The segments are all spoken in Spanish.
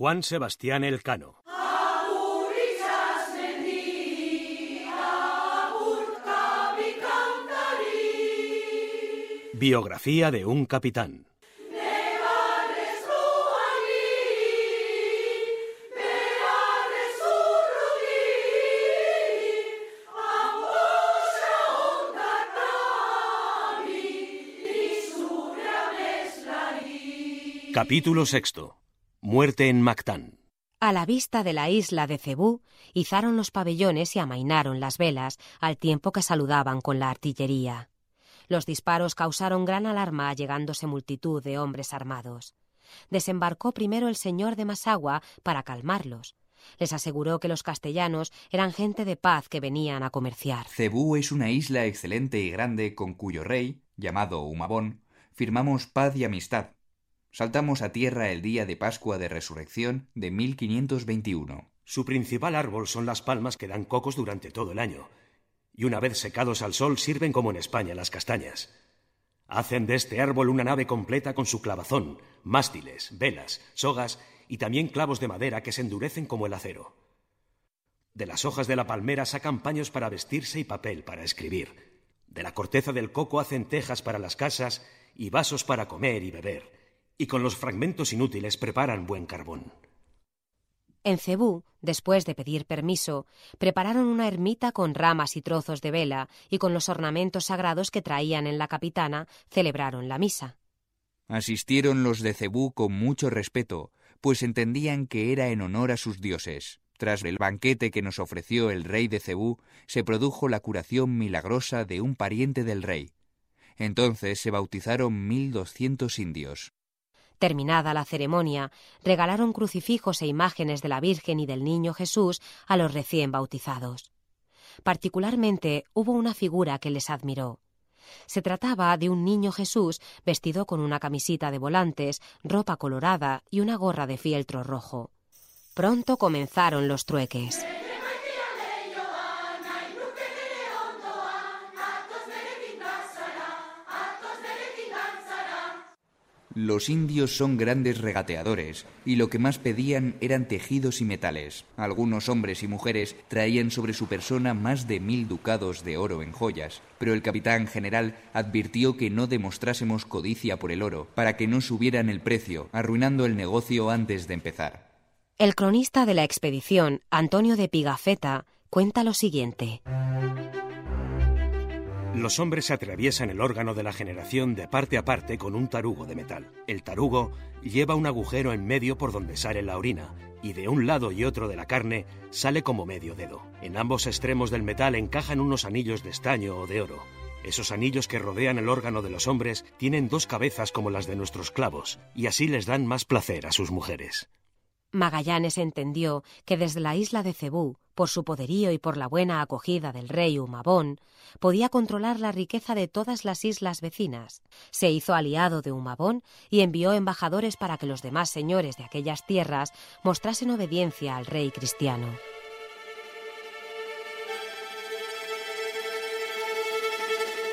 Juan Sebastián Elcano. Biografía de un capitán. Capítulo sexto. Muerte en Mactán. A la vista de la isla de Cebú, izaron los pabellones y amainaron las velas, al tiempo que saludaban con la artillería. Los disparos causaron gran alarma, llegándose multitud de hombres armados. Desembarcó primero el señor de Masagua para calmarlos. Les aseguró que los castellanos eran gente de paz que venían a comerciar. Cebú es una isla excelente y grande con cuyo rey, llamado Humabón, firmamos paz y amistad, Saltamos a tierra el día de Pascua de Resurrección de 1521. Su principal árbol son las palmas que dan cocos durante todo el año, y una vez secados al sol sirven como en España las castañas. Hacen de este árbol una nave completa con su clavazón, mástiles, velas, sogas y también clavos de madera que se endurecen como el acero. De las hojas de la palmera sacan paños para vestirse y papel para escribir. De la corteza del coco hacen tejas para las casas y vasos para comer y beber y con los fragmentos inútiles preparan buen carbón. En Cebú, después de pedir permiso, prepararon una ermita con ramas y trozos de vela y con los ornamentos sagrados que traían en la capitana, celebraron la misa. Asistieron los de Cebú con mucho respeto, pues entendían que era en honor a sus dioses. Tras el banquete que nos ofreció el rey de Cebú, se produjo la curación milagrosa de un pariente del rey. Entonces se bautizaron mil doscientos indios. Terminada la ceremonia, regalaron crucifijos e imágenes de la Virgen y del Niño Jesús a los recién bautizados. Particularmente hubo una figura que les admiró. Se trataba de un niño Jesús vestido con una camisita de volantes, ropa colorada y una gorra de fieltro rojo. Pronto comenzaron los trueques. Los indios son grandes regateadores, y lo que más pedían eran tejidos y metales. Algunos hombres y mujeres traían sobre su persona más de mil ducados de oro en joyas, pero el capitán general advirtió que no demostrásemos codicia por el oro, para que no subieran el precio, arruinando el negocio antes de empezar. El cronista de la expedición, Antonio de Pigafetta, cuenta lo siguiente. Los hombres atraviesan el órgano de la generación de parte a parte con un tarugo de metal. El tarugo lleva un agujero en medio por donde sale la orina, y de un lado y otro de la carne sale como medio dedo. En ambos extremos del metal encajan unos anillos de estaño o de oro. Esos anillos que rodean el órgano de los hombres tienen dos cabezas como las de nuestros clavos, y así les dan más placer a sus mujeres. Magallanes entendió que desde la isla de Cebú, por su poderío y por la buena acogida del rey Humabón, podía controlar la riqueza de todas las islas vecinas. Se hizo aliado de Humabón y envió embajadores para que los demás señores de aquellas tierras mostrasen obediencia al rey cristiano.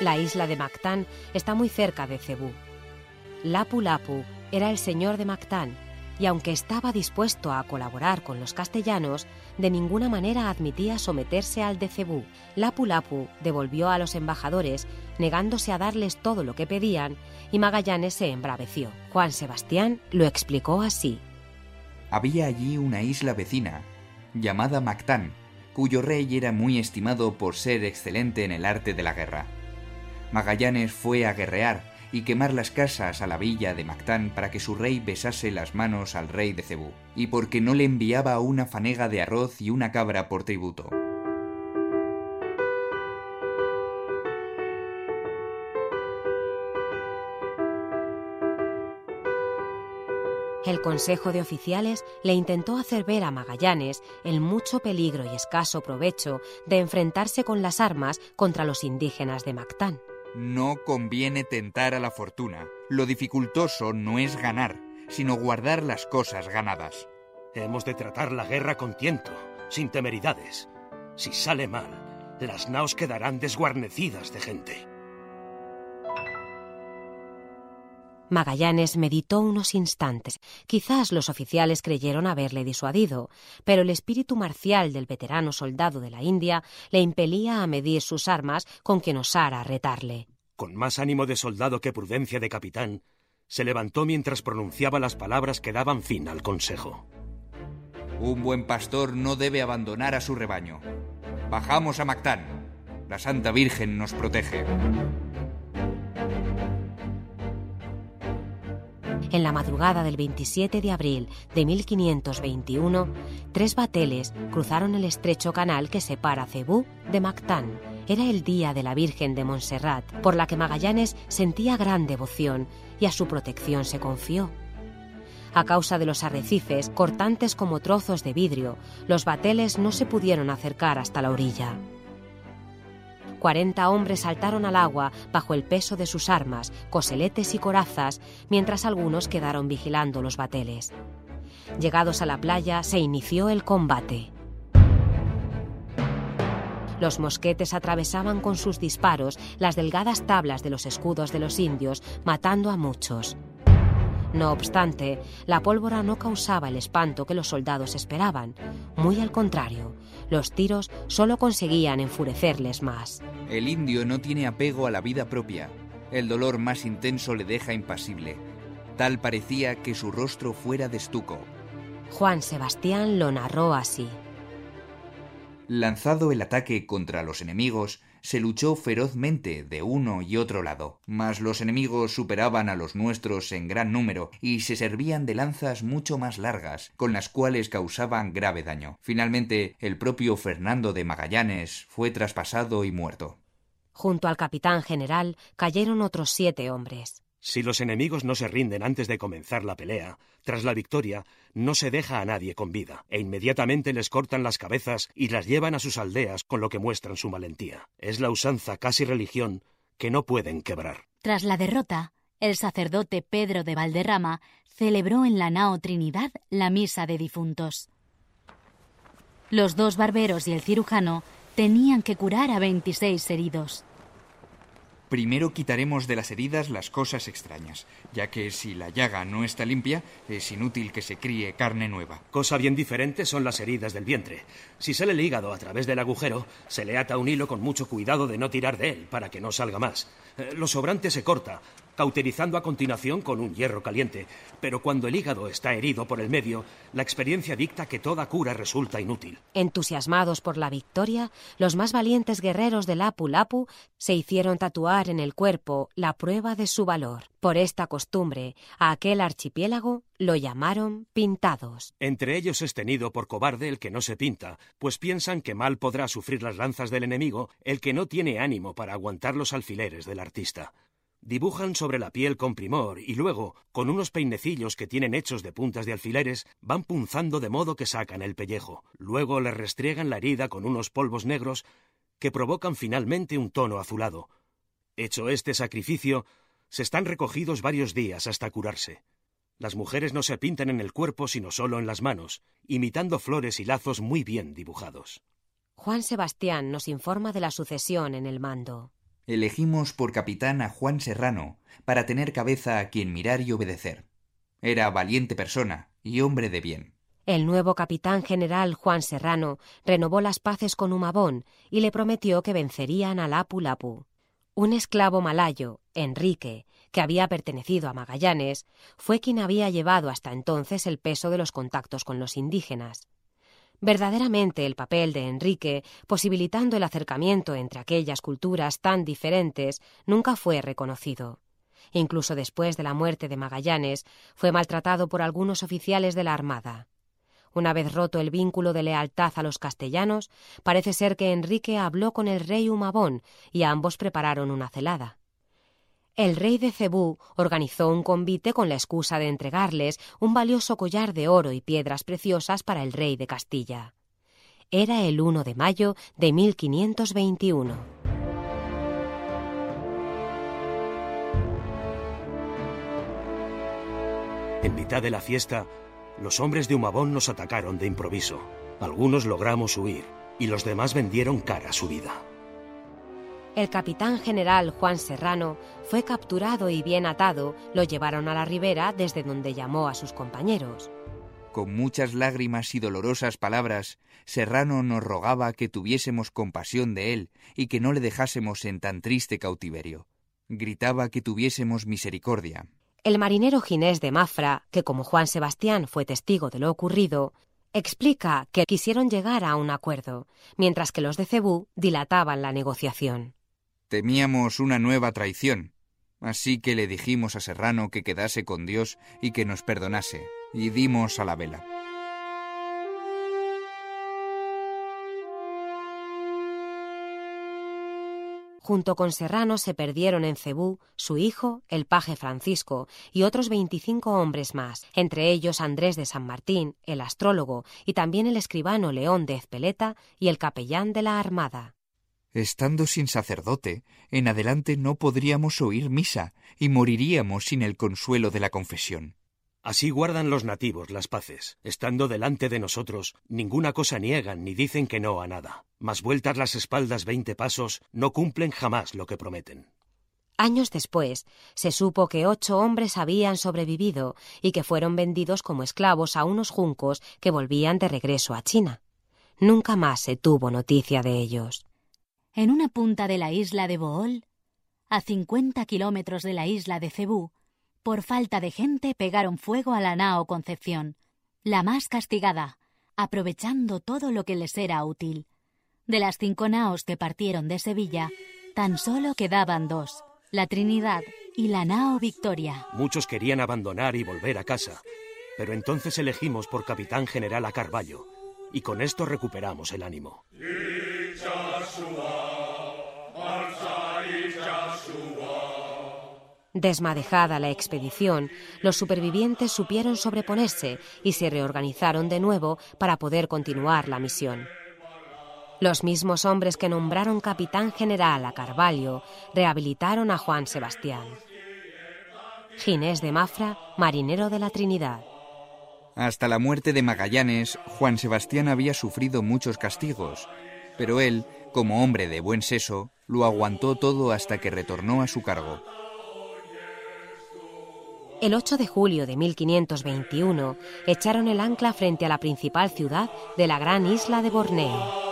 La isla de Mactán está muy cerca de Cebú. Lapu Lapu era el señor de Mactán y aunque estaba dispuesto a colaborar con los castellanos, de ninguna manera admitía someterse al de Cebú. Lapu Lapu devolvió a los embajadores, negándose a darles todo lo que pedían, y Magallanes se embraveció. Juan Sebastián lo explicó así. Había allí una isla vecina, llamada Mactán, cuyo rey era muy estimado por ser excelente en el arte de la guerra. Magallanes fue a guerrear y quemar las casas a la villa de Mactán para que su rey besase las manos al rey de Cebú, y porque no le enviaba una fanega de arroz y una cabra por tributo. El Consejo de Oficiales le intentó hacer ver a Magallanes el mucho peligro y escaso provecho de enfrentarse con las armas contra los indígenas de Mactán. No conviene tentar a la fortuna. Lo dificultoso no es ganar, sino guardar las cosas ganadas. Hemos de tratar la guerra con tiento, sin temeridades. Si sale mal, las naos quedarán desguarnecidas de gente. Magallanes meditó unos instantes. Quizás los oficiales creyeron haberle disuadido, pero el espíritu marcial del veterano soldado de la India le impelía a medir sus armas con quien osara retarle. Con más ánimo de soldado que prudencia de capitán, se levantó mientras pronunciaba las palabras que daban fin al consejo. Un buen pastor no debe abandonar a su rebaño. Bajamos a Mactán. La Santa Virgen nos protege. En la madrugada del 27 de abril de 1521, tres bateles cruzaron el estrecho canal que separa Cebú de Mactán. Era el día de la Virgen de Montserrat, por la que Magallanes sentía gran devoción y a su protección se confió. A causa de los arrecifes, cortantes como trozos de vidrio, los bateles no se pudieron acercar hasta la orilla. Cuarenta hombres saltaron al agua bajo el peso de sus armas, coseletes y corazas, mientras algunos quedaron vigilando los bateles. Llegados a la playa, se inició el combate. Los mosquetes atravesaban con sus disparos las delgadas tablas de los escudos de los indios, matando a muchos. No obstante, la pólvora no causaba el espanto que los soldados esperaban. Muy al contrario, los tiros solo conseguían enfurecerles más. El indio no tiene apego a la vida propia. El dolor más intenso le deja impasible. Tal parecía que su rostro fuera de estuco. Juan Sebastián lo narró así. Lanzado el ataque contra los enemigos, se luchó ferozmente de uno y otro lado, mas los enemigos superaban a los nuestros en gran número y se servían de lanzas mucho más largas, con las cuales causaban grave daño. Finalmente, el propio Fernando de Magallanes fue traspasado y muerto. Junto al capitán general cayeron otros siete hombres. Si los enemigos no se rinden antes de comenzar la pelea, tras la victoria, no se deja a nadie con vida, e inmediatamente les cortan las cabezas y las llevan a sus aldeas con lo que muestran su valentía. Es la usanza casi religión que no pueden quebrar. Tras la derrota, el sacerdote Pedro de Valderrama celebró en la Nao Trinidad la misa de difuntos. Los dos barberos y el cirujano tenían que curar a 26 heridos. Primero quitaremos de las heridas las cosas extrañas, ya que si la llaga no está limpia, es inútil que se críe carne nueva. Cosa bien diferente son las heridas del vientre. Si sale el hígado a través del agujero, se le ata un hilo con mucho cuidado de no tirar de él para que no salga más. Eh, lo sobrante se corta, cauterizando a continuación con un hierro caliente. Pero cuando el hígado está herido por el medio, la experiencia dicta que toda cura resulta inútil. Entusiasmados por la victoria, los más valientes guerreros del Lapu Lapu se hicieron tatuar en el cuerpo la prueba de su valor. Por esta costumbre, a aquel archipiélago lo llamaron pintados. Entre ellos es tenido por cobarde el que no se pinta, pues piensan que mal podrá sufrir las lanzas del enemigo el que no tiene ánimo para aguantar los alfileres del artista. Dibujan sobre la piel con primor y luego, con unos peinecillos que tienen hechos de puntas de alfileres, van punzando de modo que sacan el pellejo. Luego le restriegan la herida con unos polvos negros que provocan finalmente un tono azulado. Hecho este sacrificio, se están recogidos varios días hasta curarse. Las mujeres no se pintan en el cuerpo sino solo en las manos, imitando flores y lazos muy bien dibujados. Juan Sebastián nos informa de la sucesión en el mando elegimos por capitán a Juan Serrano, para tener cabeza a quien mirar y obedecer. Era valiente persona y hombre de bien. El nuevo capitán general Juan Serrano renovó las paces con Humabón y le prometió que vencerían a Lapu Lapu. Un esclavo malayo, Enrique, que había pertenecido a Magallanes, fue quien había llevado hasta entonces el peso de los contactos con los indígenas. Verdaderamente el papel de Enrique, posibilitando el acercamiento entre aquellas culturas tan diferentes, nunca fue reconocido. Incluso después de la muerte de Magallanes, fue maltratado por algunos oficiales de la Armada. Una vez roto el vínculo de lealtad a los castellanos, parece ser que Enrique habló con el rey Humabón y ambos prepararon una celada el rey de Cebú organizó un convite con la excusa de entregarles un valioso collar de oro y piedras preciosas para el rey de Castilla. Era el 1 de mayo de 1521. En mitad de la fiesta, los hombres de Humabón nos atacaron de improviso. Algunos logramos huir y los demás vendieron cara a su vida. El capitán general Juan Serrano fue capturado y bien atado, lo llevaron a la ribera desde donde llamó a sus compañeros. Con muchas lágrimas y dolorosas palabras, Serrano nos rogaba que tuviésemos compasión de él y que no le dejásemos en tan triste cautiverio. Gritaba que tuviésemos misericordia. El marinero Ginés de Mafra, que como Juan Sebastián fue testigo de lo ocurrido, explica que quisieron llegar a un acuerdo, mientras que los de Cebú dilataban la negociación. Temíamos una nueva traición, así que le dijimos a Serrano que quedase con Dios y que nos perdonase, y dimos a la vela. Junto con Serrano se perdieron en Cebú su hijo, el paje Francisco, y otros 25 hombres más, entre ellos Andrés de San Martín, el astrólogo, y también el escribano León de Ezpeleta y el capellán de la Armada. Estando sin sacerdote, en adelante no podríamos oír misa y moriríamos sin el consuelo de la confesión. Así guardan los nativos las paces. Estando delante de nosotros, ninguna cosa niegan ni dicen que no a nada. Mas vueltas las espaldas veinte pasos, no cumplen jamás lo que prometen. Años después, se supo que ocho hombres habían sobrevivido y que fueron vendidos como esclavos a unos juncos que volvían de regreso a China. Nunca más se tuvo noticia de ellos. En una punta de la isla de Bohol, a 50 kilómetros de la isla de Cebú, por falta de gente pegaron fuego a la nao Concepción, la más castigada, aprovechando todo lo que les era útil. De las cinco naos que partieron de Sevilla, tan solo quedaban dos, la Trinidad y la nao Victoria. Muchos querían abandonar y volver a casa, pero entonces elegimos por capitán general a Carballo, y con esto recuperamos el ánimo. Desmadejada la expedición, los supervivientes supieron sobreponerse y se reorganizaron de nuevo para poder continuar la misión. Los mismos hombres que nombraron capitán general a Carvalho rehabilitaron a Juan Sebastián. Ginés de Mafra, marinero de la Trinidad. Hasta la muerte de Magallanes, Juan Sebastián había sufrido muchos castigos, pero él, como hombre de buen seso, lo aguantó todo hasta que retornó a su cargo. El 8 de julio de 1521 echaron el ancla frente a la principal ciudad de la gran isla de Borneo.